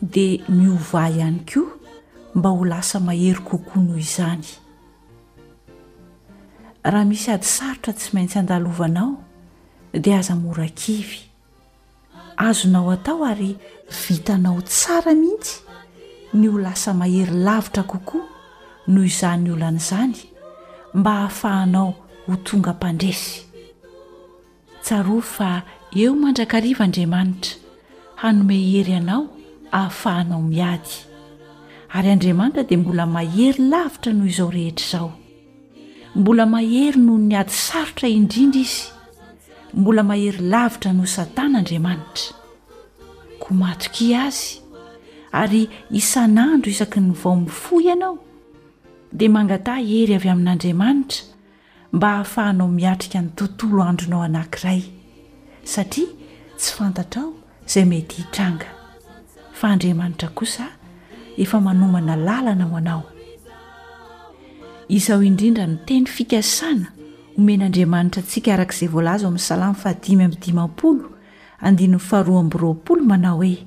dia miovà ihany koa mba ho lasa mahery kokoa noho izany. Raha misy ady sarotra tsy maintsy andalovanao dia aza mora kivy. Azonao atao ary vitanao tsara mihitsy ny ho lasa mahery lavitra kokoa noho izany olana izany mba hahafahanao ho tonga mpandresy. Tsarovy fa eo mandrakariva Andriamanitra, hanome hery anao ahafahanao miady. Ary Andriamanitra dia mbola mahery lavitra noho izao rehetra izao. Mbola mahery noho ny ady sarotra indrindra Izy. Mbola mahery lavitra noho Satana Andriamanitra. Koa matokia Azy, ary isan'andro isaky ny vao mifoha ianao, dia mangataha hery avy amin'Andriamanitra, mba hahafahanao miatrika ny tontolo andronao anankiray satria tsy fantatrao izay mety hitranga fa Andriamanitra kosa efa manomana lalana ho anao. Izao indrindra ny teny fikasana omen'Andriamanitra antsika araka izay voalaza ao amin'ny Salamo fahadimy amby dimampolo andininy faharoa amby roapolo manao hoe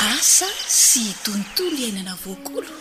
Asa sy tontolo iainana voakolo.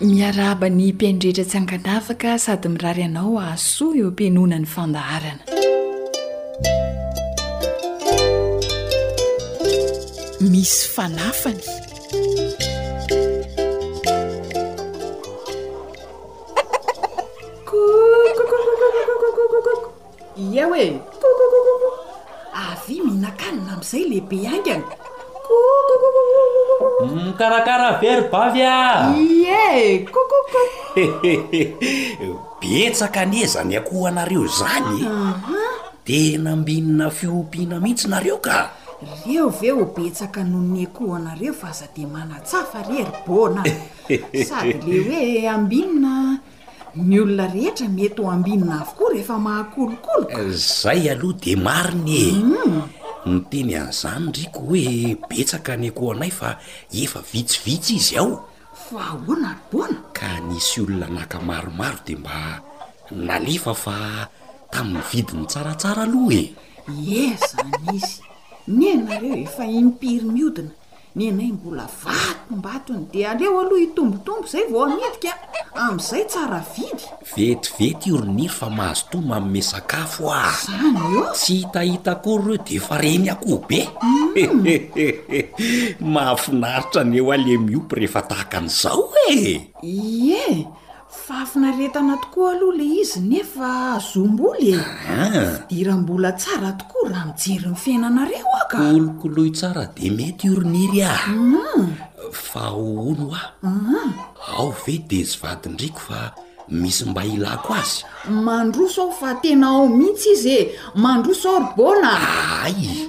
Miarahaba ny mpihaino rehetra tsy ankanavaka sady mirary anao hahasoa eo am-pihainoana ny fandaharana. Misy fanafany. Ia hoe! Kokokokokokoh! Avia mihinan-kanina amin'izay lehibe haingana! Kokokokokokoh! Mikarakara very bavy ah! Ie! Kokokokoh! Betsaka anie izany akohanareo izany e! Aha! Tena mbinina fiompiana mihitsy nareo ka! Reo ve ho betsaka noho ny akohanareo fa aza dia manatsafa re ry Bôna a! Sady le hoe ambinina Ny olona rehetra mety ho ambinina avokoa rehefa mahakolokoloka. Zay aloha de marina e! Miteny an'izany riko hoe betsaka ny akohanay fa efa vitsivitsy izy ao. Fa ahoana ry bona? Ka nisy olona naka maromaro de mba nalefa fa tamin'ny vidiny tsaratsara aloha e! Ie zany izy! Neh nareo e! Fa impiry miodina? Ny anay mbola vatombatony dia aleo aloha hitombotombo izay vao hamidika an! Amin'izay tsara vidy. Vetivety io ry Niry fa mahazo toa manome sakafo a! Izany io? Tsy hitahita akory ireo dia efa reny akoho be! Hehehehe! Mahafinaritra ny eo aho le miopy rehefa tahaka an'izao e! Ie! Fahafinaretana tokoa aloha le izy nefa azom-bola e! Fidiram-bola tsara tokoa raha mijery ny fiainanareo aho ka! Kolokoloy tsara dia mety io ry Niry a! Fa hono hoa, ao ve Dezy vadin-driko fa misy mba ilako azy? Mandroso aho fa tena ao mihitsy izy e! Mandroso aho ry Bona a! Hay!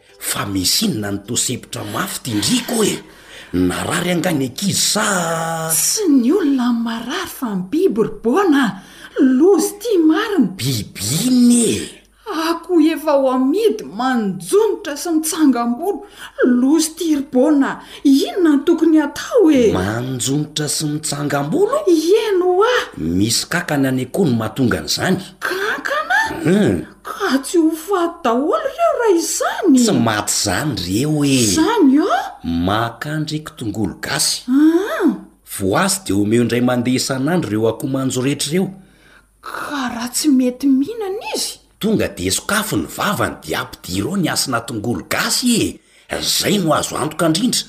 Fa misy inona no toa sempotra mafy ty ndriko e? Narary angaha ny ankizy sa? Tsy ny olona no marary fa ny biby ry Bôna a! Loza ity marina! Biby inona e? Akoho efa ho amidy manjonotra sy mitsangam-bolo! Loza ity ry Bôna a! Inona no tokony hatao e? Manjonotra sy mitsangam-bolo? Ieny hoa! Misy kankana any akoho no mahatonga an'izany. Kankana? Hum. Ka tsy ho faty daholo reo raha izany? Tsy maty zany reo e! Zany â! Makà ndreky tongolo gasy. Aa! Vao azo de omeo indray mandeha isan'andro reo akoho manjo retra reo. Ka raha tsy mety mihinana izy? Tonga de sokafy ny vavany de ampidiro ao ny hasina tongolo gasy e! Zay no azo antoka ndrindra.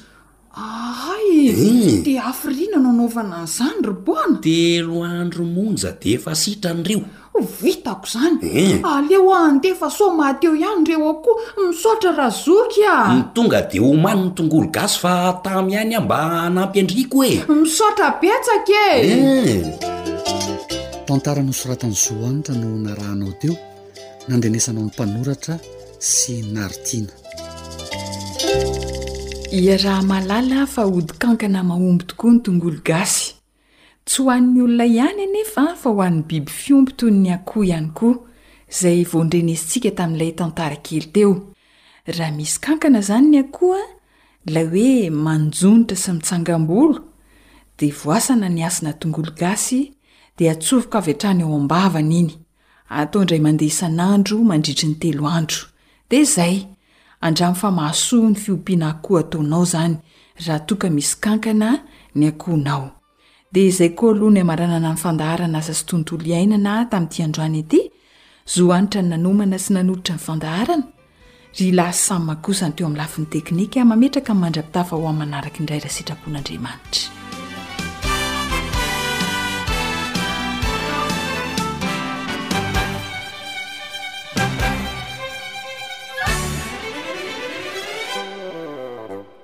Ahay e! Dia hafiriana no anaovana an'izany ry Bwana? Telo andro monja dia efa sitran'ireo. Vitako izany. Aleo aho handefa sao mahateo ihany ireo ao koa. Misaotra Razoky a! Ny tonga dia omany ny tongolo gasy fa tamy ihany aho mba hanampy an-dry koa e! Misaotra betsaka e! Tantara nosoratan'i Zo Hanitra no narahanao teo. nandenesanao ny mpanoratra sy naritiana iarahamalala fa odikankana mahomby tokoa ny tongolo gasy tsy ho an'ny olona ihany anefa fa ho an'ny biby fiompy toy ny akoho ihany koa izay voandrenesintsika tamin'ilay tantara kely teo raha misy kankana izany ny akoha ilay hoe manjonitra sy mitsangambolo dia voasana ny asina tongolo gasy dia atsofoka avy hatrany ao am-bavany iny Atao indray mandeha isan'andro mandritry ny telo andro. Dia izay! Andramo fa mahasoa ny fiompiana akoho ataonao izany, raha toa ka misy kankana ny akohonao. Dia izay koa aloha ny hamaranana ny fandaharan' asa sy tontolo iainana tamin'ity androany ity. Zo Hanitra no nanomana sy nanolotra ny fandaharana. Ry lahy samy makosa ny teo amin'ny lafiny teknika, mametraka ny mandra-pitafa ho amin'ny manaraka indray raha sitrapon'Andriamanitra.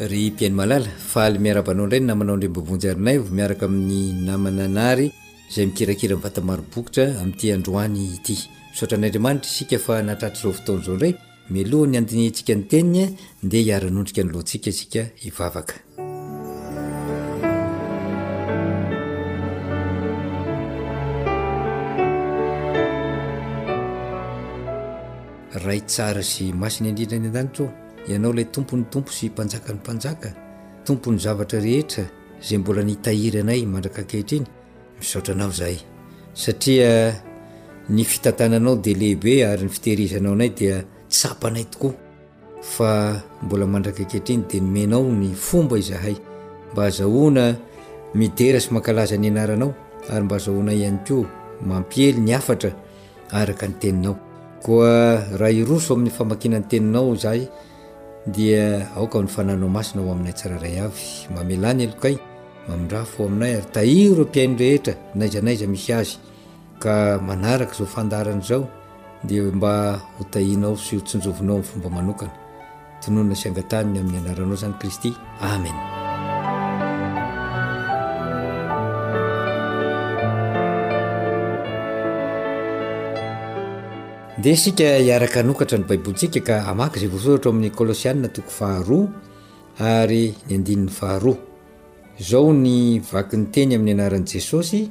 Ry Mpihaino malala, faly miarahaba anao indray ny namanao Andriambo Vonjiarinaivo miaraka amin'ny namana Nary izay mikirakira vata maro bokotra amin'ity androany ity. Misaotra an'Andriamanitra isika fa nahatratra izao fotoana izao indray. Mialohan'ny handinihantsika ny teniny dia hiara-hanondrika ny lohantsika isika hivavaka. Ray tsara sy masina indrindra any an-danitra ô, Ianao ilay Tompon'ny tompo sy Mpanjakan'ny mpanjaka, Tompon'ny zavatra rehetra izay mbola nitahiry anay mandraka ankehitriny, misaotra Anao izahay satria ny fitantananao dia lehibe ary ny fitehirizanao anay dia tsapanay tokoa. fa mbola mandraka ankehitriny dia nomenao ny fomba izahay mba hazahoana midera sy mankalaza ny anaranao ary mba hazahoanay ihany koa mampiely ny hafatra araka ny teninao koa raha hiroso amin'ny famakiana ny teninao izahay dia aoka ny fananao masina ao aminay tsirairay avy mamelany elokay mamindrafo ao aminay ary tahiro mpiaino rehetra naiza naiza misy azy Ka manaraka izao fandaharana izao dia mba ho tahianao sy ho tsinjovinao amin'ny fomba manokana. Tononina sy angatahina amin'ny anaranao izany Kristy. Amen. Dia isika hiaraka hanokatra ny Baibolintsika ka hamaky izay voasoratra ao amin'ny Kolosianina toko faharoa ary ny andininy faharoa. Izao ny vaky ny teny amin'ny anaran'i Jesosy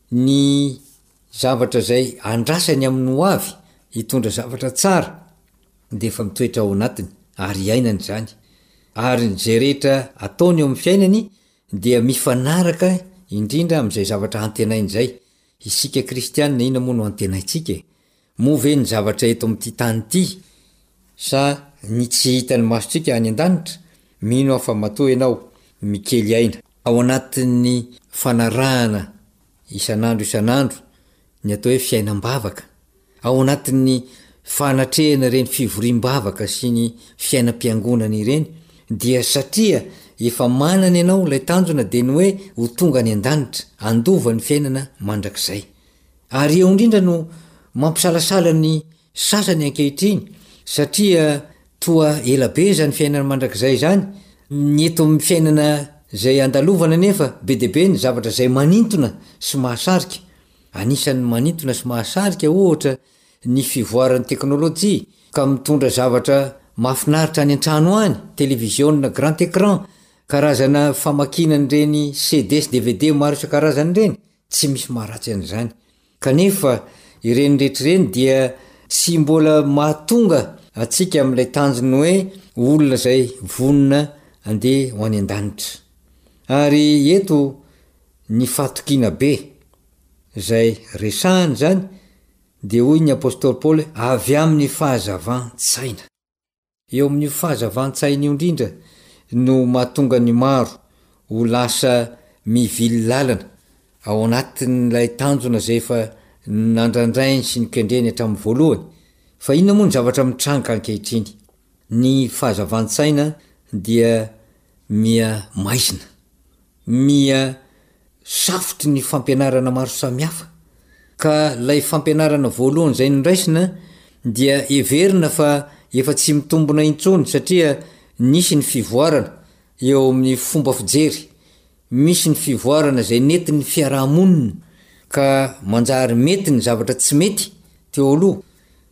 ny zavatra izay andrasany amin'ny ho avy hitondra zavatra tsara dia efa mitoetra ao anatiny ary iainany izany, ary ny izay rehetra ataony eo amin'ny fiainany dia mifanaraka indrindra amin'izay zavatra antenainy izay, isika kristianina inona moa no antenaintsika e? Moa ve ny zavatra eto amin'ity tany ity sa ny tsy hitan'ny masontsika any an-danitra? Mino aho fa matoa ianao mikely aina. Ao anatin'ny fanarahana isan'andro isan'andro ny atao hoe fiainam-bavaka, ao anatin'ny fanatrehana ireny fivoriam-bavaka sy ny fiainam-piangonana ireny, dia satria efa manana ianao ilay tanjona dia ny hoe ho tonga any an-danitra, handova ny fiainana mandrakizay. Ary eo indrindra no mampisalasala ny sasany ankehitriny satria toa ela be izany fiainana mandrakizay izany, ny eto amin'ny fiainana izay andalovana anefa be dia be ny zavatra izay manintona sy mahasarika. Anisan'ny manintona sy mahasarika ohatra ny fivoaran'ny teknolojia ka mitondra zavatra mahafinaritra any an-trano any, televiziona grand écran, karazana famakiana an'ireny CD sy dvd maro isan-karazany ireny, Tsy misy maharatsy an'izany. Kanefa, ireny rehetra ireny dia tsy mbola mahatonga antsika amin'ilay tanjon'ny hoe olona izay vonona handeha ho any an-danitra. Ary eto ny fahatokiana be izay resahana izany dia hoy ny apostoly Paoly avy amin'ny fahazavan-tsaina. Eo amin'io fahazavan-tsaina io indrindra no mahatonga ny maro ho lasa mivily lalana ao anatin'ilay tanjona izay efa nandrandrainy sy nikendreny hatramin'ny voalohany. Fa inona moa ny zavatra mitranga ankehitriny? Ny fahazavan-tsaina dia miha maizina. Miha safotry ny fampianarana maro samihafa, ka ilay fampianarana voalohany izay noraisina dia heverina fa efa tsy mitombona intsony satria nisy ny fivoarana eo amin'ny fomba fijery, misy ny fivoarana izay nentin'ny fiaraha-monina ka manjary mety ny zavatra tsy mety teo aloha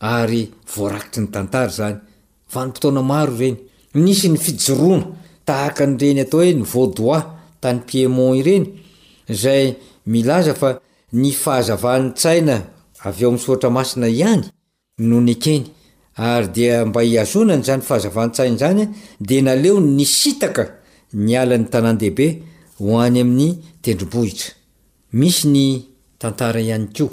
Ary voarakitry ny tantara izany, vanim-potoana maro ireny. Nisy ny fijoroana, tahaka an'ireny atao hoe ny Vaudois tany Piémont ireny, izay milaza fa ny fahazavan'ny tsaina avy ao amin'ny soratra masina ihany no nekeny, ary dia mba hihazonany izany fahazavan-tsaina izany dia naleony nisitaka niala ny tanàn-dehibe ho any amin'ny tendrombohitra. Misy ny tantara ihany koa.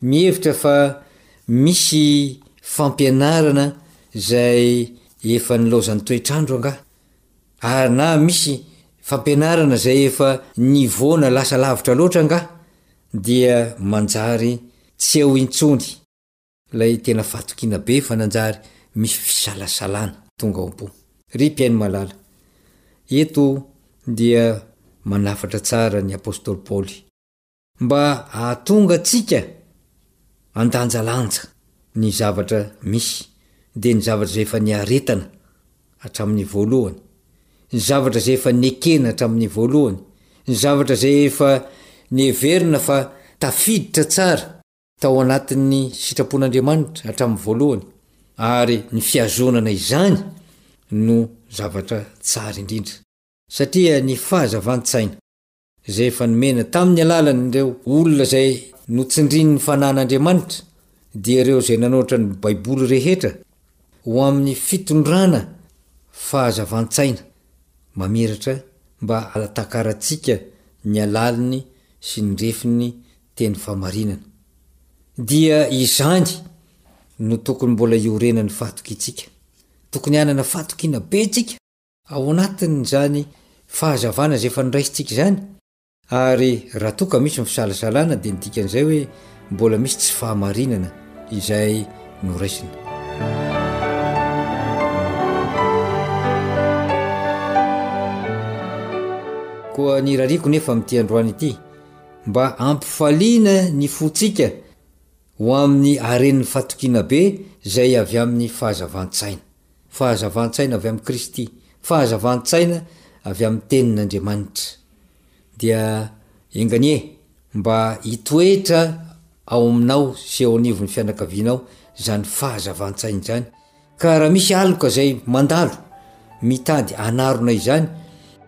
Mihevitra fa misy fampianarana izay efa nilaozan'ny toetr'andro angaha? Ary na misy fampianarana izay efa niveau na lasa lavitra loatra angaha dia manjary tsy eo intsony ilay tena fahatokiana be fa nanjary misy fisalasalana tonga ao am-po. Ry mpihaino malala, eto dia manafatra tsara ny apostoly Paoly. Mba hahatonga antsika handanjalanja ny zavatra misy, dia ny zavatra izay efa niaretana hatramin'ny voalohany, ny zavatra izay efa nekena hatramin'ny voalohany, ny zavatra izay efa neverina fa tafiditra tsara tao anatin'ny sitrapon'Andriamanitra hatramin'ny voalohany, ary ny fihazonana izany no zavatra tsara indrindra, satria ny fahazavan-tsaina. izay efa nomena tamin'ny alalan'ireo olona izay notsindrin'ny fanan'Andriamanitra, dia ireo izay nanoratra ny Baiboly rehetra ho amin'ny fitondrana fahazavan-tsaina mamiratra mba hahatakarantsika ny alaliny sy ny refin'ny teny famarinana, dia izany no tokony mbola iorenan'ny fahatokiantsika. Tokony hanana fahatokiana be isika. Ao anatin'izany fahazavana izay efa noraisintsika izany, ary raha toa ka misy ny fisalasalana dia ny dikan'izay hoe mbola misy tsy fahamarinana izay noraisina. Koa ny rariako nefa amin'ity androany ity, mba hampifaliana ny fontsika ho amin'ny haren'ny fatokiana be izay avy amin'ny fahazavan-tsaina. fahazavan-tsaina avy amin'i Kristy, fahazavan-tsaina avy amin'ny Tenin'Andriamanitra. Dia enga anie mba hitoetra ao aminao sy eo anivon'ny fianakavianao izany fahazavan-tsaina izany, ka raha misy aloka izay mandalo mitady hanarona izany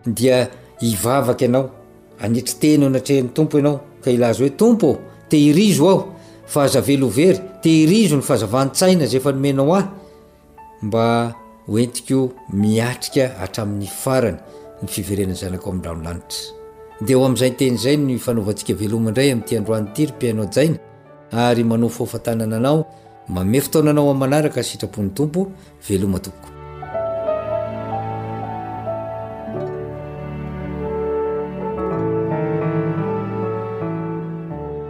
dia hivavaka ianao, hanetry teny eo anatrehan'ny Tompo ianao ka hilaza hoe, Tompo ô, tehirizo aho fa aza velao very, tehirizo ny fahazavan-tsaina izay efa nomenao ahy, mba ho entiko miatrika hatramin'ny farany ny fiverenan'ny zanako amin-dRanolanitra. Dia ho amin'izay teny izay no ifanaovantsika veloma indray amin'ity androany ity ry mpihaino hajaina ary manao faofa-tanana anao mamery fotoana anao amin'ny manaraka sitrapon'ny Tompo veloma tompoko.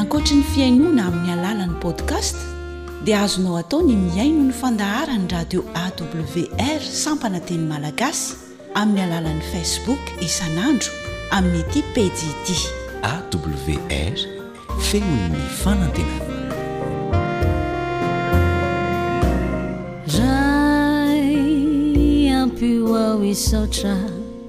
Ankoatry ny fihainoana amin'ny alalan'ny podcast dia azonao atao ny mihaino ny fandaharan'ny radio awr sampana teny malagasy amin'ny alalan'ny facebook isan'andro amin'ity pejy ity awr feon'ny fanantenana Ray ampio aho hisaotra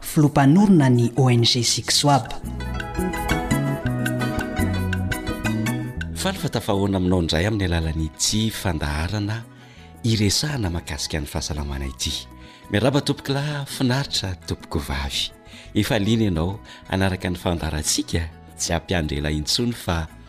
Filoha mpanorina ny ONG Sikswab. Faly fa tafahaona aminao indray amin'ny alalan'ity fandaharana iresahana mahakasika ny fahasalamana ity. Miarahaba tompokolahy, finaritra tompokovavy. Efa liana ianao hanaraka ny fandaharantsika? Tsy hampiandry ela intsony fa.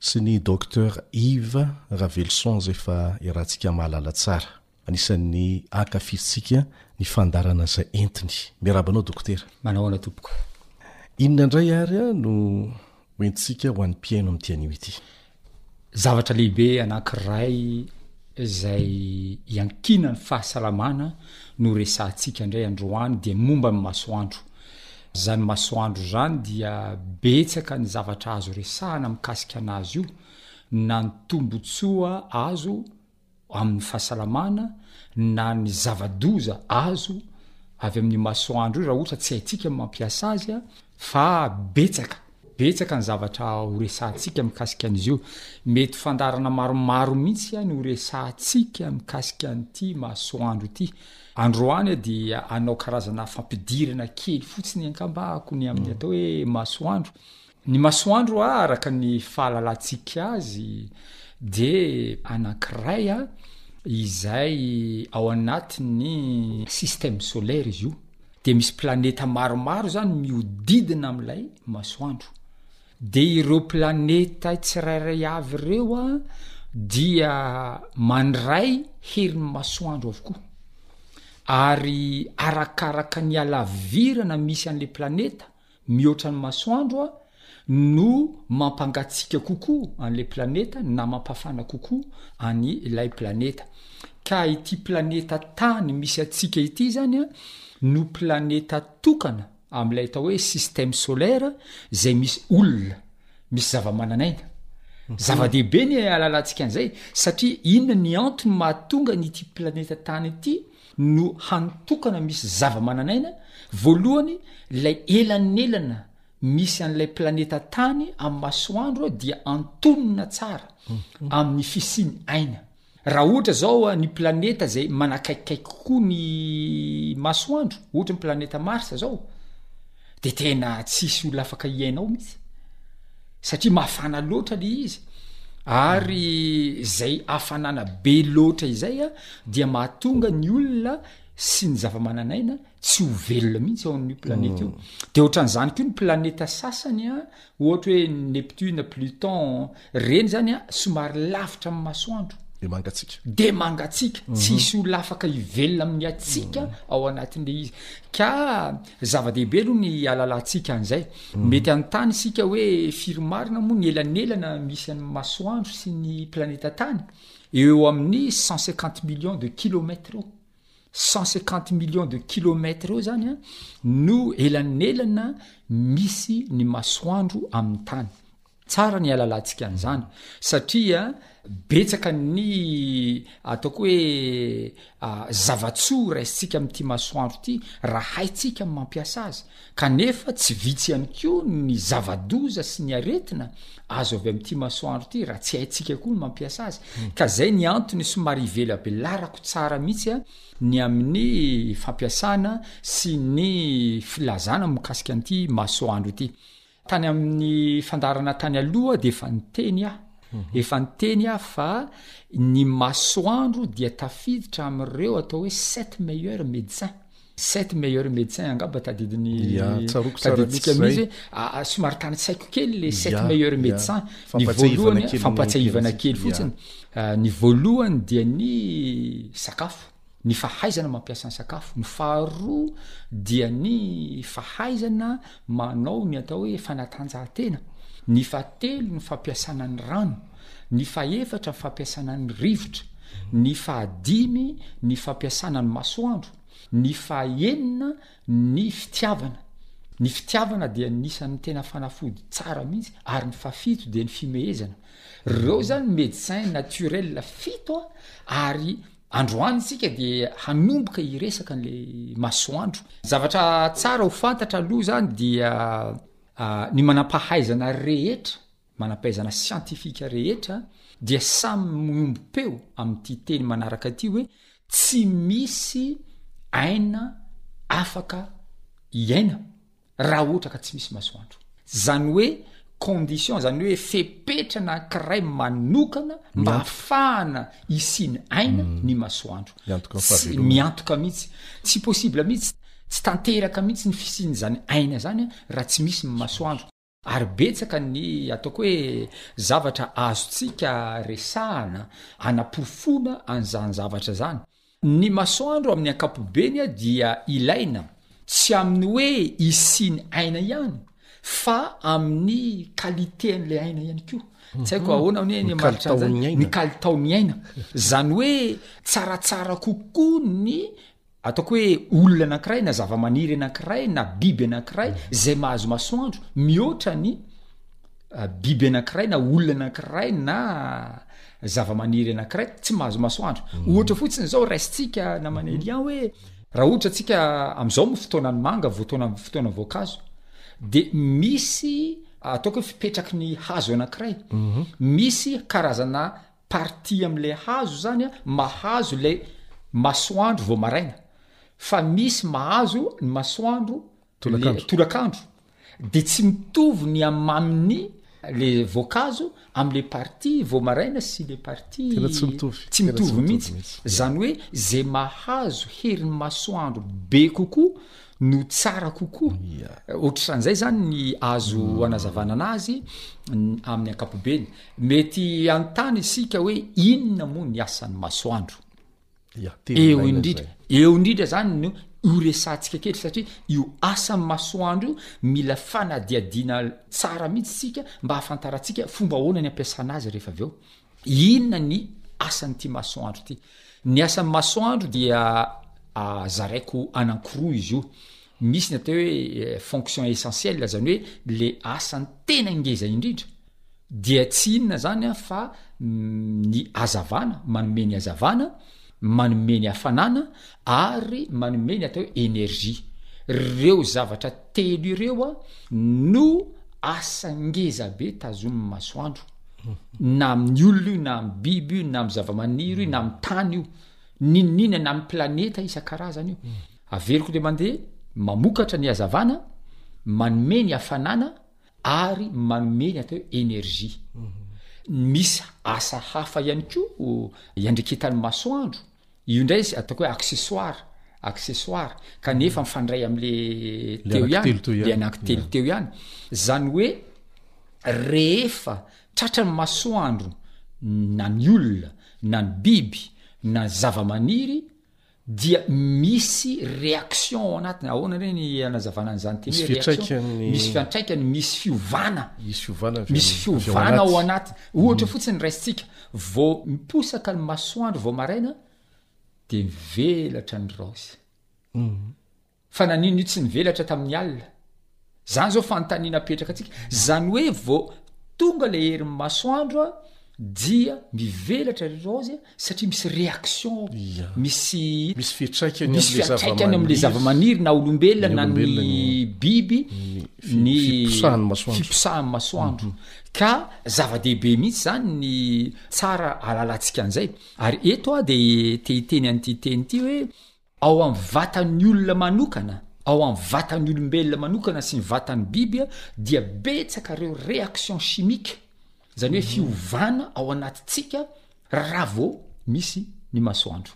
sy ny Docteur Yves Raveloson izay efa iarahantsika mahalala tsara. Anisan'ny ankafizintsika ny fandaharana izay entiny. Miarahaba anao Dokotera. Manao ahoana tompoko. Inona indray ary no ho entintsika ho an'ny mpihaino amin'ity anio ity? Zavatra lehibe anankiray izay iankinan'ny fahasalamana no resahantsika indray androany dia momba ny masoandro. Izany masoandro izany dia betsaka ny zavatra azo resahana mikasika anazy io, na ny tombotsoa azo amin' ny fahasalamana na ny zava-doza azo avy amin' io masoandro io raha ohatra tsy haintsika ny mampiasa azy fa betsaka Betsaka ny zavatra horesahantsika mikasika an'izy io. Mety fandaharana maromaro mihitsy ny horesahantsika mikasika an'ity masoandro ity. Androany dia hanao karazana fampidirana kely fotsiny angamba ako ny amin'ny atao hoe masoandro. Ny masoandro araka ny fahalalantsika azy dia anankiray izay ao anatin'ny système solaire izy io. dia misy planeta maromaro zany miodidina am'lay masoandro de ireo planeta tsirairay avy ireo a dia mandray herin'ny masoandro avokoa ary arakaraka ny alavirana misy an'le planeta Mihoatra ny masoandro no mampangatsiaka kokoa an'ilay planeta na mampafana kokoa an'ilay planeta. Ka ity planeta tany misy antsika ity izany no planeta tokana amin'ilay atao hoe système solaire izay misy olona, misy zava-mananaina. Mhm. Zava-dehibe ny halalantsika an'izay satria inona ny antony mahatonga an'ity planeta tany ity? no hany tokana misy zava-manan'aina, voalohany, ilay elanelana misy an'ilay planeta Tany amin'ny masoandro dia antonona tsara amin'ny fisian'ny aina. Raha ohatra izao ny planeta izay manakaikikaiky kokoa ny masoandro, ohatra ny planeta Mars izao, de tena tsisy olona afaka hiainao mihitsy satria mafana loatra le izy ary zay afanana be loatra izay a dia mahatonga ny olona sy ny zava-mananaina tsy ho velona mihitsy ao amin'ny planeta io de ohatran'izany koa ny planeta sasany a Ohatra hoe Neptune, Pluton, reny zany a somary lavitra amin'ny masoandro. Dia mangatsiaka. Dia mangatsiaka, mhm. tsy hisy olona afaka hivelona amin'ny hatsiaka mhm. ao anatin'ilay izy. Ka zava-dehibe aloha ny alalantsika an'izay. Mhm. Mety hanontany isika hoe firy marina moa ny elanelana misy an'ny masoandro sy ny planeta tany? Eo amin'ny cent cinquante millions de kilomètres eo. cent cinquante millions de kilomètres eo zany a no elanelana misy ny masoandro amin'ny tany tsara ny alalantsika an'izany satria betsaka ny ataoko hoe ah, zava-tsoa raisintsika amin'ity masoandro ity raha haintsika mampiasa azy Kanefa tsy vitsy ihany koa ny zava-doza sy ny aretina azo avy amin'ity masoandro ity raha tsy haintsika koa ny mampiasa azy. Ka zay ny antony somary ivelabelarako tsara mihitsy ny amin'ny fampiasana sy ny filazana mikasika an'ity masoandro ity. Tany amin'ny fandaharana tany aloha dia efa niteny aho, mhm. efa niteny aho fa ny masoandro dia tafiditra amin'ireo atao hoe sept meilleurs médecins sept meilleurs médecins angamba tadidiny tadidintsika mihitsy hoe somary tany saiko kely le sept meilleurs médecins ny voalohany fampahatsiahivana kely fotsiny ah, ny voalohany dia ny sakafo ny fahaizana mampiasa ny sakafo, ny faharoa dia ny fahaizana manao ny atao hoe fanatanjahantena, ny fahatelo ny fampiasana ny rano, ny fahefatra ny fampiasana ny rivotra, ny fahadimy ny fampiasana ny masoandro, ny fahaenina ny fitiavana. Ny fitiavana dia anisan'ny tena fanafody tsara mihitsy ary ny fahafito dia ny fimehezana. Ireo zany médecin naturel fito a ary Androany isika dia hanomboka hiresaka an'ilay masoandro. Zavatra tsara ho fantatra aloha izany dia ny manam-pahaizana rehetra, manam-pahaizana siantifika rehetra dia samy miombom-peo amin'ity teny manaraka ity hoe tsy misy aina afaka hiaina. raha ohatra ka tsy misy masoandro. Zany hoe condition zany hoe fepetra nankiray manokana mba hafahana isiny aina mm. ny masoandro miantoka mihitsy tsy possible mihitsy tsy tanteraka mihitsy ny fisin' zany aina zany raha tsy misy ny masoandro Ary betsaka ny ataoko hoe zavatra azontsika resahana hanaporofoana an'izany zavatra izany. Ny masoandro amin'ny ankapobeny dia ilaina, tsy amin'ny hoe isiany aina ihany, fa amin'ny qualité an'ilay aina ihany koa. Tsy haiko ahoana ny mhm. maritra an'izany, ny kalitaon'ny aina. Izany hoe tsaratsara kokoa ny Ataoko hoe olona anankiray na zavamaniry anankiray na biby anankiray zay mahazo masoandro mihoatra ny biby anankiray na olona anankiray na zavamaniry anankiray tsy mahazo masoandro. Mm. Ohatra fotsiny zao raisintsika namana mm-hmm. Elian hoe raha ohatra antsika am'zao mo fotoanan'ny manga votoana fotoana voankazo de misy ataoko hoe fipetraky ny hazo anankiray. Mm-hmm. Misy karazana partie amle hazo zany a mahazo le masoandro vao maraina fa misy mahazo ny masoandro le tolakandro de tsy mitovy ny amamin'ny le voankazo amle partie vao maraina sy le partie tsy mitovy tsy mitovy mihitsy zany hoe ze mahazo herin'ny masoandro be kokoa no tsara kokoa ohatran'izay zany ny azo hmm. anazavana anazy amin'ny ankapobeny mety antany isika hoe inona moa ny asan'ny masoandro eo indridra eo indridra zany no io resantsika kely satria io asan'ny masoandro io mila fanadiadiana tsara mihitsy tsika mba hahafantarantsika fomba hoana ny ampiasana azy rehefa avy eo Inona ny asan'ity masoandro ity? Ny asan'ny masoandro dia zaraiko anankiroa izy io. Misy ny atao hoe eh, fonction essentielle, zany hoe le asany tena ngeza indrindra dia tsy inona zany fa mm, ny azavana, manome ny azavana, manome ny hafanana ary manome ny atao hoe énergie. Ireo zavatra telo ireo no asa ngeza be tazomin'ny masoandro, na amin'ny olona io, na amin'ny biby io, na amin'ny zavamaniry io, na amin'ny tany io, n'inon'inona, na amin'ny planeta isan-karazany io. Averiko indray mandeha, mamokatra ny hazavana, manome ny hafanana, ary manome ny atao hoe énergie. Misy asa hafa ihany koa iandreketan'ny masoandro. Io indray izy ataoko hoe accessoire, accessoire kanefa mifandray amin'le teo ihany, le anankitelo teo ihany. Zany hoe rehefa tratran'ny masoandro na ny olona na ny biby na ny zavamaniry dia misy réaction ao anatiny, ahoana indray ny anazavana an'izany teny hoe réaction, misy fiantraikany, misy fiovana, misy fiovana ao anatiny, ohatra mm. fotsiny raisintsika, vao miposaka ny masoandro vao maraina, dia mivelatra ny raosy, mm. Fa naninona io tsy nivelatra tamin'ny alina? Zany zao fanontaniana apetraka antsika. Zany hoe vao tonga le herin'ny masoandro a, dia mivelatra ry raozy a, satria misy réaction, misy Misy fiantraikany misy amin'ilay fiantraikany amin'ilay zava-maniry. zava-maniry na olombelona na ny olombelona ny biby fi- ny fiposahan'ny masoandro. fiposahan'ny masoandro. Ka zava-dehibe mihitsy zany ny tsara alalantsika an'zay. Ary eto aho de te hiteny an'ity teny ity hoe, Ao amin'ny vatan'ny olona manokana, ao amin'ny vatan'ny olombelona manokana sy ny vatan'ny biby dia betsaka ireo réactions chimiques, izany hoe fiovana ao anatintsika raha vao misy ny masoandro.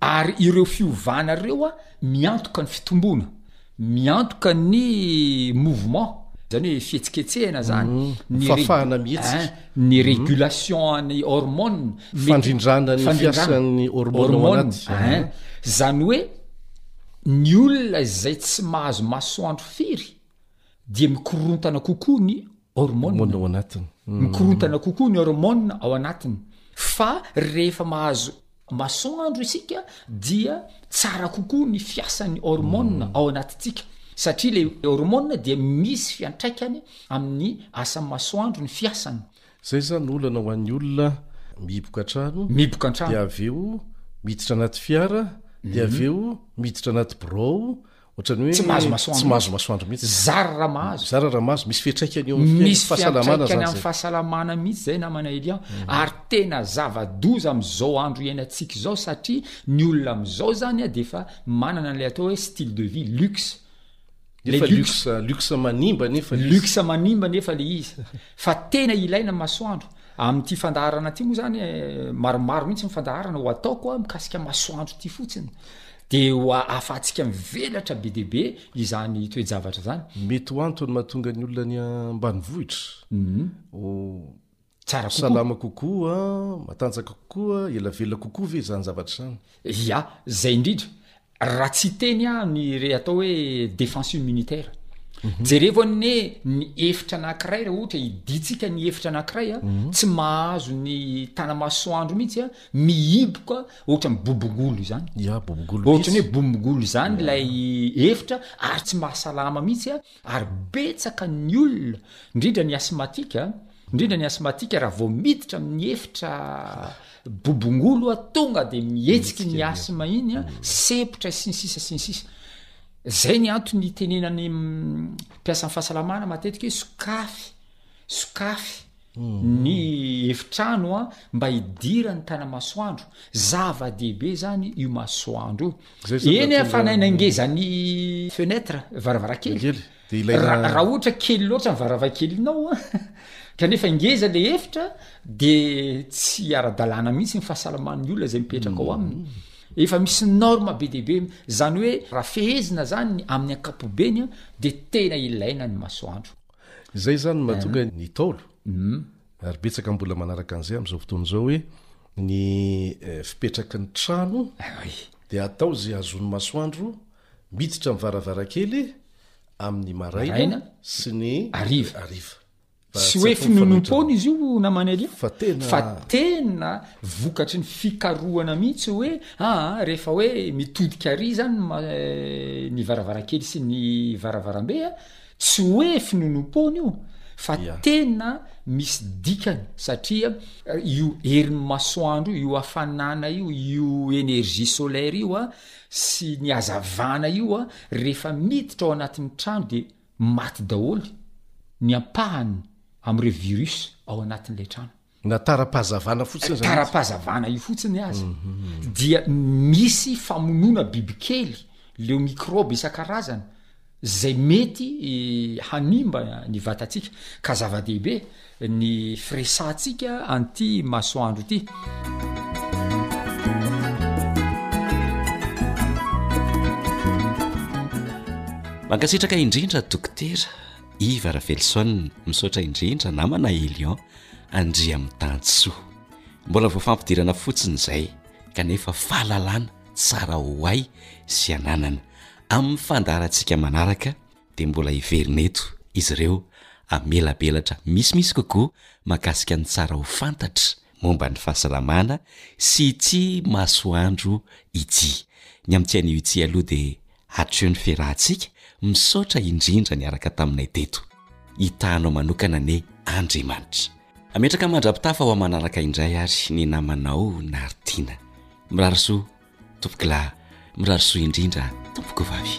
Ary ireo fiovana ireo miantoka ny fitomboana. miantoka ny mouvement zany hoe fihetsiketsehana zany ny fafahana mihetsika ny régulation any hormone fandrindrana ny fiasan'ny hormone zany hoe ny olona izay tsy mahazo masoandro firy dia mikorontana kokoa ny hormonina ao anatiny. Mikorontana kokoa ny hormonina ao anatiny. Fa rehefa mahazo masoandro isika dia tsara kokoa ny fiasan'ny hormonina ao anatintsika. Satria ilay hormonina dia misy fiantraikany amin'ny asan'ny masoandro ny fiasany. Izay izany olana ho an'ny olona mihiboka an-trano. Mihiboka an-trano. Dia avy eo miditra anaty fiara, dia avy eo miditra anaty birao, Ohatrany hoe tsy mahazo masoandro. Tsy mahazo masoandro mihitsy. Zara raha mahazo. Zara raha mahazo, misy fiantraikany eo amin'ny fahasalamana zany. Amin'ny fahasalamana mihitsy zay namana Elian. Mhm. Ary tena zava-doza amin'izao andro iainantsika izao satria ny olona amin'izao zany dia efa manana an'ilay atao hoe style de vie luxe. Nefa luxe luxe manimba nefa luxe manimba nefa le izy. Fa tena ilaina masoandro. Amin'ity fandaharana ity moa zany eh, maromaro mihitsy ny fandaharana ho ataoko mikasika masoandro ity fotsiny. Dia ho ahafahantsika mivelatra be dia be izany toe-javatra izany. Mety ho antony mahatonga ny olona any ambanivohitra ho salama kokoa, matanjaka kokoa, ela velona kokoa ve izany zavatra izany? Ia, izay indrindra. Raha tsy hiteny aho ny re atao hoe défense immunitaire. Jerevo anie ny efitra anankiray raha ohatra hidintsika ny efitra anankiray, tsy mahazo ny tana-masoandro mihitsy, mihiboka ohatrany bobongolo izany ohatrany hoe bobongolo izany ilay efitra ary tsy mahasalama mihitsy a ary betsaka ny olona indrindra ny asmatika indrindra ny asmatika raha vao miditra amin'ny efitra bobongolo a tonga de mihetsiky ny asma iny a sepotra sy ny sisa sy ny sisa zay ny antony itenenany mpiasan'ny fahasalamana matetika hoe sokafy sokafy ny efitrano a mba hidiran'ny tanamasoandro zava-dehibe zany io masoandro io eny a fanaina ngezan'ny fenetre varavarankely raha ohatra kely loatra ny varavakelinao a kanefa ngeza le efitra de tsy ara-dalàna mihitsy ny fahasalaman'ny olona zay mipetraka ao aminy mm. efa misy norme be dehibe zany hoe raha fehezina zany amin'ny ankapobeny a de tena ilaina ny masoandro Izay izany no mahatonga ny Ntaolo, mhm. ary betsaka ny mbola manaraka an'izay amin'izao fotoana izao hoe ny eh, fipetraky ny trano ah, dia atao izay azon'ny masoandro miditra amin'ny varavarankely amin'ny maraina sy ny ariva ariva tsy hoe finonompoana izy io namany alia fa tena fa tena vokatry ny fikarohana mihitsy hoe aa ah, ah, rehefa hoe mitodika ary zany eh, ny varavarankely sy ny varavarambe a ah, Tsy hoe finonoam-poana io fa tena misy dikany satria io herin'ny masoandro io, io hafanana io, io energie solaire io a, sy ny hazavana io a, rehefa miditra ao anatin'ny trano de maty daholo ny ampahany amin'ireo virus ao anatin'ilay trano. Na tara-pahazavana fotsiny zany. Tara-pahazavana io fotsiny aza. Mhm. Dia misy famonoana bibikely, leo mikrôby isan-karazany, zay mety eh, hanimba ny vatantsika. Ka zava-dehibe ny firesahantsika an'ity masoandro ity. Mankasitraka indrindra Dokotera Iva Ravelison, misaotra indrindra namana Elion. Andriamitansoa. Mbola vao fampidirana fotsiny izay kanefa fahalalana tsara ho hay sy ananana. Amin'ny fandaharantsika manaraka dia mbola hiverina eto izy ireo hamelabelatra misimisy kokoa mahakasika ny tsara ho fantatra momba ny fahasalamana sy ity masoandro ity. Ny amintsika anio ity aloha dia. Hatreo ny fiarahantsika, misaotra indrindra niaraka taminay teto. Hitahanao manokana anie Andriamanitra. Ametraka mandra-pitafa ho amanaraka indray ary ny namanao Naritiana. Mirary soa tompokolahy, mirary soa indrindra tompokovavy.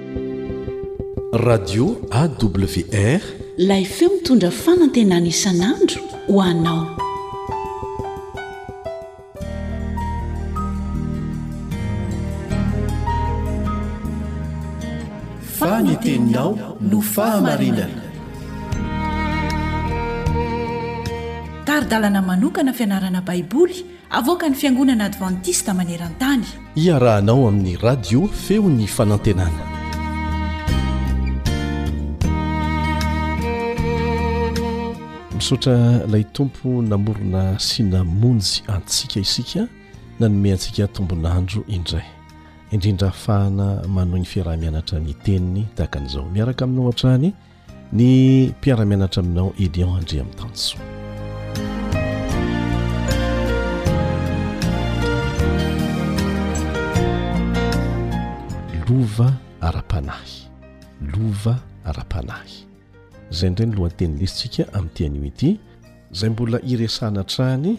Radio AWR. Lay feo mitondra fanantenana isan'andro ho anao. Fa ny teninao no fahamarinana. Tari-dalana manokana fianarana Baiboly. Avoakan'ny Fiangonana Advantista maneran-tany. Iarahanao amin'ny Radio Feon'ny Fanantenana. Misaotra ilay Tompo namorona sy namonjy antsika isika nanome antsika tombon'andro indray. Indrindra afahana manohy ny fiaraha-mianatra ny teniny tahaka an'izao. Miaraka aminao hatrany. Ny mpiara-mianatra aminao Edion Andriamitansoa. Lova ara-panahy, lova ara-panahy. Izay indray ny lohateny lesintsika amin'ity anio ity. Izay mbola iresahana hatrany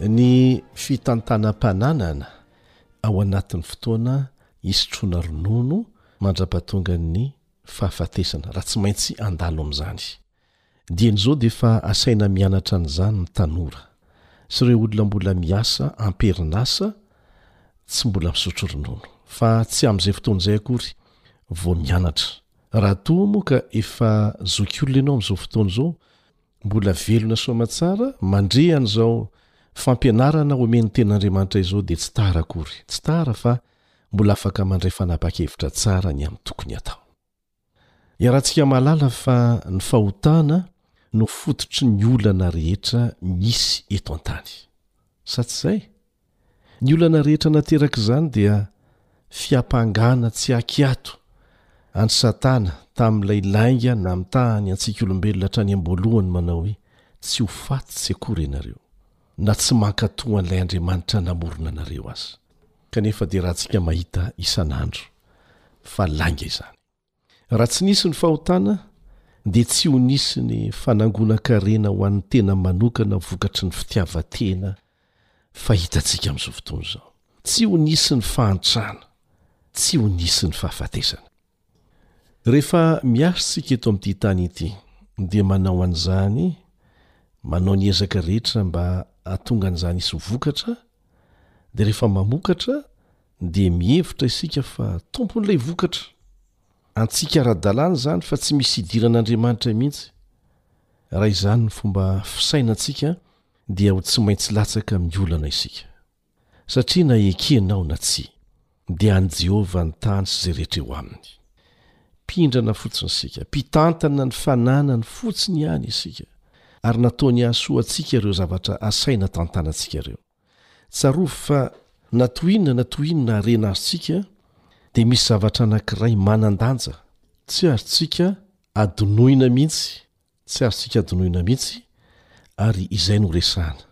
ny fitantanam-pananana ao anatin'ny fotoana hisotroana ronono mandra-pahatongan'ny fahafatesana raha tsy maintsy handalo amin'izany. Dieny izao dia efa asaina mianatra an'izany ny tanora sy ireo olona mbola miasa am-perinasa tsy mbola misotro ronono, fa tsy amin'izay fotoana izay akory vao mianatra. Raha toa moa ka efa zokiolona ianao amin'izao fotoana izao, mbola velona soa aman-tsara mandre an'izao fampianarana omen'ny Tenin'Andriamanitra izao dia tsy tara akory. Tsy tara fa mbola afaka mandray fanapa-kevitra tsara ny amin'ny tokony atao. Iarahantsika mahalala fa ny fahotana no fototry ny olana rehetra misy eto an-tany. Sa tsy izay? Ny olana rehetra naterak'izany dia fiampangana tsy ankiato an'i Satana tamin'ilay lainga namitahany antsika olombelona hatrany am-boalohany manao hoe, Tsy ho faty tsy akory ianareo, na tsy mankatò an'ilay Andriamanitra namorona anareo aza. kanefa dia rahantsika mahita isan'andro fa lainga izany. Raha tsy nisy ny fahotana dia tsy ho nisy ny fanangonan-karena ho an'ny tena manokana vokatry ny fitiavan-tena fa hitantsika amin'izao fotoana izao. Tsy ho nisy ny fahantrana, tsy ho nisy ny fahafatesana. Rehefa miasa isika eto amin'ity tany ity, dia manao an'izany, manao ny ezaka rehetra mba hahatonga an'izany hisy vokatra, dia rehefa mamokatra dia mihevitra isika fa tompon'ilay vokatra. Antsika ara-dalàna izany fa tsy misy idiran'Andriamanitra mihitsy. Raha izany ny fomba fisainantsika dia ho tsy maintsy latsaka amin'ny olana isika. Satria na ekenao na tsia, dia an'i Jehovah ny tany sy izay rehetra eo aminy. Mpindrana fotsiny isika, mpitantana ny fananany fotsiny ihany isika, ary nataony hahasoa antsika ireo zavatra asaina tantanantsika ireo. Tsarovy fa na toy inona na toy inona harena azontsika, dia misy zavatra anankiray manan-danja tsy azontsika hadinoina mihitsy Tsy azontsika adinoina mihitsy ary izay no resahana.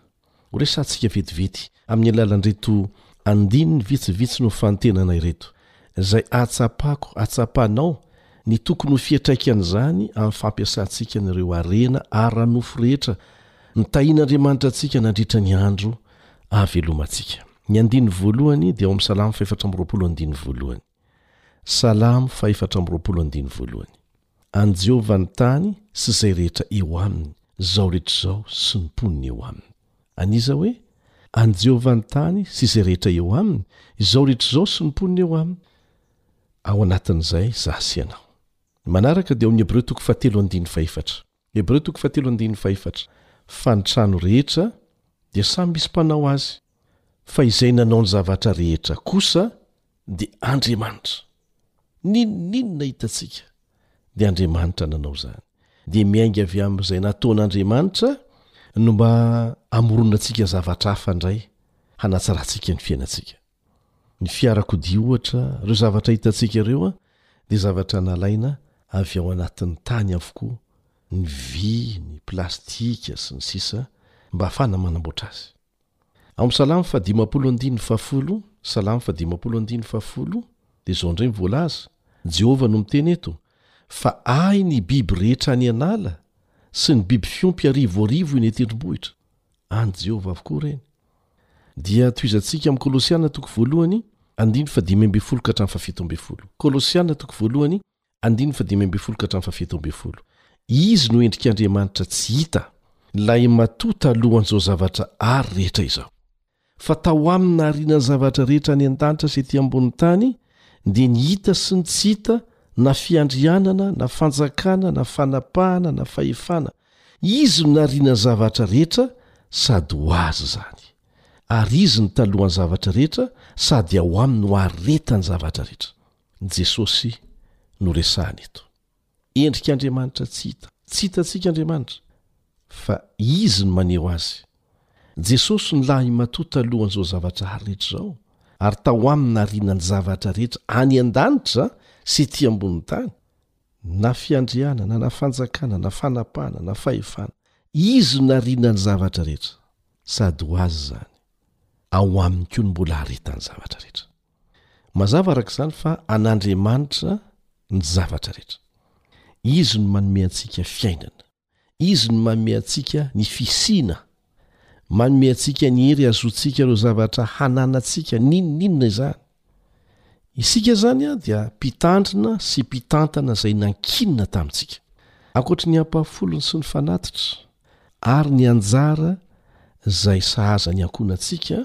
Horesahantsika vetivety amin'ny alalan'ireto andininy vitsivitsy nofantenana ireto, izay ahatsapako hatsapanao ny tokony ho fiantraikan'izany amin'ny fampiasantsika an'ireo harena ara-nofo rehetra nitahian'Andriamanitra antsika nandritra ny andro ahavelomantsika. Ny andininy voalohany dia ao amin'ny Salamo fahefatra amby roapolo andininy voalohany. Salamo fahefatra amby roapolo andininy voalohany. an'i Jehovah ny tany sy izay rehetra eo aminy, izao rehetra izao sy ny mponina eo aminy. An'iza hoe, An'i Jehovah ny tany sy izay rehetra eo aminy, izao rehetra izao sy ny mponina eo aminy? Ao anatin'izay izaho sy ianao. Ny manaraka dia ao amin'ny Hebreo toko fahatelo andininy fahefatra. Hebreo toko fahatelo andininy fahefatra, Fa ny trano rehetra dia samy misy mpanao azy, fa izay nanao ny zavatra rehetra kosa dia Andriamanitra. N'inon'inona hitantsika dia Andriamanitra nanao izany. Dia miainga avy amin'izay nataon'Andriamanitra no mba hamoronantsika zavatra hafa indray hanatsarantsika ny fiainantsika. Ny fiarakodia ohatra, ireo zavatra hitantsika ireo an, dia zavatra nalaina avy ao anatin'ny tany avokoa, ny vy, ny plastika, sy ny sisa Mba hahafahana manamboatra azy. Ao amin'ny Salamo faha dimampolo andininy fahafolo, Salamo faha dimampolo andininy fahafolo, dia izao indray no voalaza, Jehovah no miteny eto, Fa ahy ny biby rehetra any an'ala, sy ny biby fiompy arivoarivo eny an-tendrombohitra. an'i Jehovah avokoa ireny. Dia tohizantsika amin'ny Kolosiana toko voalohany, andininy fahadimy ambin'ny folo ka hatramin'ny fahafito ambin'ny folo. Kolosiana toko voalohany, andininy fahadimy ambin'ny folo ka hatramin'ny fahafito ambin'ny folo. Izy no endrik'Andriamanitra tsy hita, ilay matoa talohan'izao zavatra àry rehetra izao. fa tao aminy nahariana ny zavatra rehetra any an-danitra sy ety ambonin'ny tany, dia ny hita sy ny tsy hita, na fiandrianana, na fanjakana, na fanapahana, na fahefana. Izy no nahariana ny zavatra rehetra, sady ho Azy izany. Ary Izy no talohan'ny zavatra rehetra, sady ao Aminy no aharetan'ny zavatra rehetra. Jesosy no resahana eto. Endrik'Andriamanitra tsy hita. Tsy hitantsika Andriamanitra, fa Izy no maneho Azy. Jesosy no lahimatoa talohan'izao zavatra rehetra izao, ary tao Aminy nariana ny zavatra rehetra any an-danitra sy ety ambonin'ny tany, na fiandrianana, na fanjakana, na fanapahana, na fahefana. Izy no nariana ny zavatra rehetra, sady ho Azy izany. Ao Aminy koa no mbola haharetany zavatra rehetra. Mazava araka izany fa an'Andriamanitra ny zavatra rehetra. Izy no manome antsika fiainana. Izy no manome antsika ny fisiana. Manome antsika ny hery hazoantsika ireo zavatra hananantsika n'inon'inona izany. Isika izany dia mpitandrina sy mpitantana izay nankinina tamintsika. Ankoatry ny ampahafolony sy ny fanatitra ary ny anjara izay sahaza ny ankohonantsika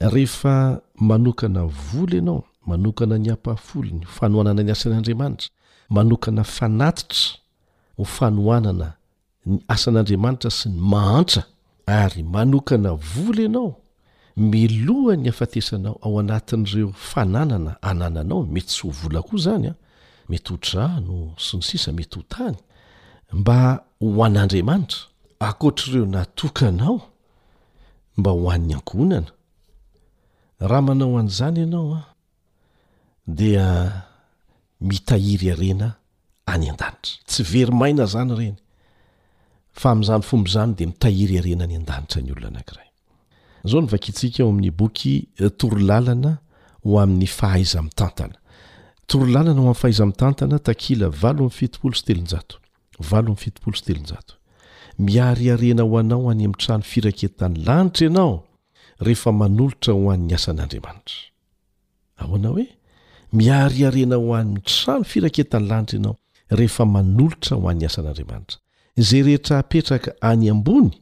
Rehefa manokana vola ianao, manokana ny ampahafolony ho fanohanana ny asan'Andriamanitra, manokana fanatitra ho fanohanana ny asan'Andriamanitra sy ny mahantra, ary manokana vola ianao miloha ny hafatesanao ao anatin'ireo fananana anananao, mety tsy ho vola koa izany an, mety ho trano sy ny sisa, mety ho tany, mba ho an'Andriamanitra, ankoatr'ireo natokanao mba ho an'ny ankohonana? Raha manao an'izany ianao an, dia mitahiry harena any an-danitra. Tsy very maina izany ireny, fa amin'izany fomba izany dia mitahiry harena any an-danitra ny olona anankiray. Izao no vakintsika ao amin'ny boky Torolalana ho amin'ny fahaiza-mitantana. Torolalana ho amin'ny fahaiza-mitantana, takila valo amby fitopolo sy telonjato. Valo amby fitopolo sy telonjato. Miariariana ho anao any amin'ny trano firaketan'ny lanitra ianao rehefa manolotra ho an'ny asan'Andriamanitra. Ahoana hoe? Miariariana ho an'ny trano firaketan'ny lanitra ianao rehefa manolotra ho an'ny asan'Andriamanitra. Izay rehetra apetraka any ambony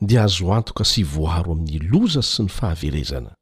dia azo antoka sy voaro amin'ny loza sy ny fahaverezana.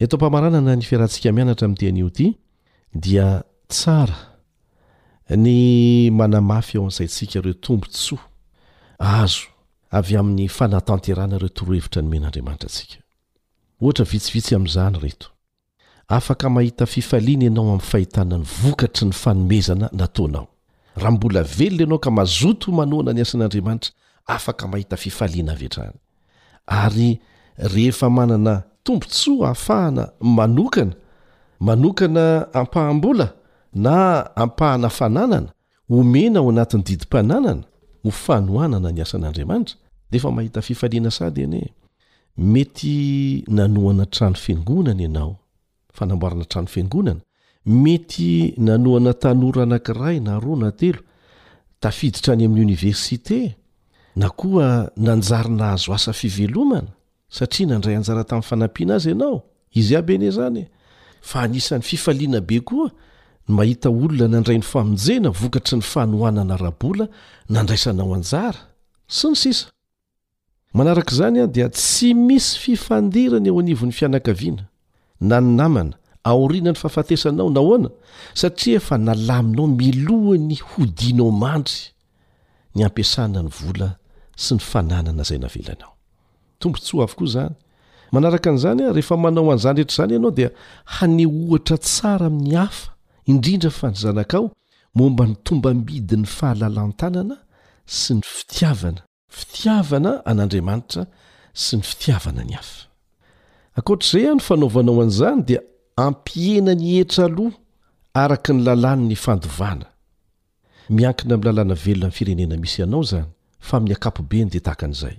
Eto am-pamaranana ny fiarahantsika mianatra amin'ity anio ity dia tsara ny manamafy ao an-tsaintsika ireo tombontsoa azo avy amin'ny fanatanterahana ireo torohevitra nomen'Andriamanitra antsika. Ohatra vitsivitsy amin'izany ireto, Afaka mahita fifaliana ianao amin'ny fahitana ny vokatry ny fanomezana nataonao. Raha mbola velona ianao ka mazoto manohana ny asan'Andriamanitra, afaka mahita fifaliana avy hatrany. ary rehefa manana tombontsoa ahafahana manokana manokana ampaham-bola na ampahana fananana omena ao anatin'ny didim-pananana ho fanohanana ny asan'Andriamanitra dia efa mahita fifaliana sady anie mety nanohana trano fiangonana ianao fanamboarana trano fiangonana, mety nanohana tanora anankiray na roa na telo tafiditra any amin'ny oniversite, na koa nanjary nahazo asa fivelomana satria nandray anjara tamin'ny fanampiana azy ianao. Izy iaby anie izany, fa anisan'ny fifaliana be koa ny mahita olona nandray ny famonjena vokatry ny fanohanana ara-bola nandraisanao anjara, sy ny sisa. Manaraka izany dia tsy misy fifandirana eo anivon'ny fianakaviana na ny namana aoriana ny fahafatesanao. Nahoana? Satria efa nalaminao milohan'ny hodianao mandry ny ampiasana ny vola sy ny fananana izay navelanao. Tombontsoa avokoa izany. Manaraka an'izany, rehefa manao an'izany rehetra izany ianao dia haneho ohatra tsara amin'ny hafa, indrindra fa ny zanakao, momba ny tombambidin'ny fahalalan-tanana sy ny fitiavana. fitiavana an'Andriamanitra sy ny fitiavana ny hafa. Ankoatra izay hany fanaovanao an'izany dia ampihena ny hetra aloha araka ny lalàn'ny fandovana. Miankina amin'ny lalàna velona amin'ny firenena misy anao izany fa amin'ny ankapobeny dia tahaka an'izay.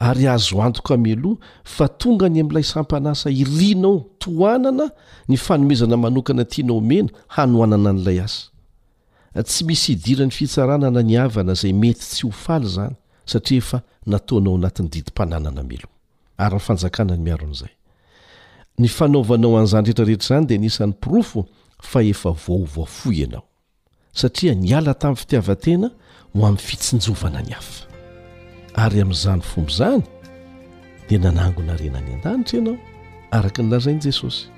Ary azo antoka mialoha fa tonga any amin'ilay sampan'asa irinao tohanana ny fanomezana manokana tianao omena hanohanana an'ilay asa. Tsy misy idiran'ny fitsarana na ny havana izay mety tsy ho faly izany satria efa nataonao anatin'ny didim-pananana mialoha. Ary ny fanjakana no miaro an'izay. Ny fanaovanao an'izany rehetrarehetra izany dia anisan'ny porofo fa efa voa ho voafoy ianao. Satria niala tamin'ny fitiavan-tena ho amin'ny fitsinjovana ny hafa. Ary amin'izany fomba izany dia nanangona harena any an-danitra ianao, araka ny lazain'i Jesosy.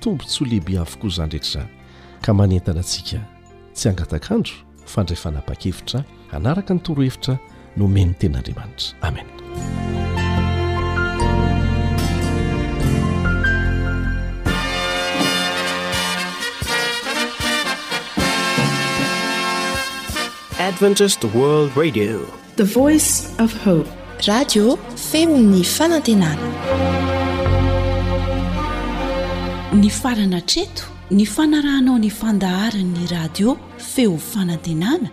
Tombontsoa lehibe avokoa izany rehetra izany, ka manentana antsika tsy hangataka andro fandray fanapahan-kevitra hanaraka ny torohevitra nomen'ny Tenin'Andriamanitra. Amen. Adventist World Radio, the voice of hope. Radio femon'ny fanantenana. Ny farana treto, ny fanarahanao ny fandaharan'ny radio feo fanantenana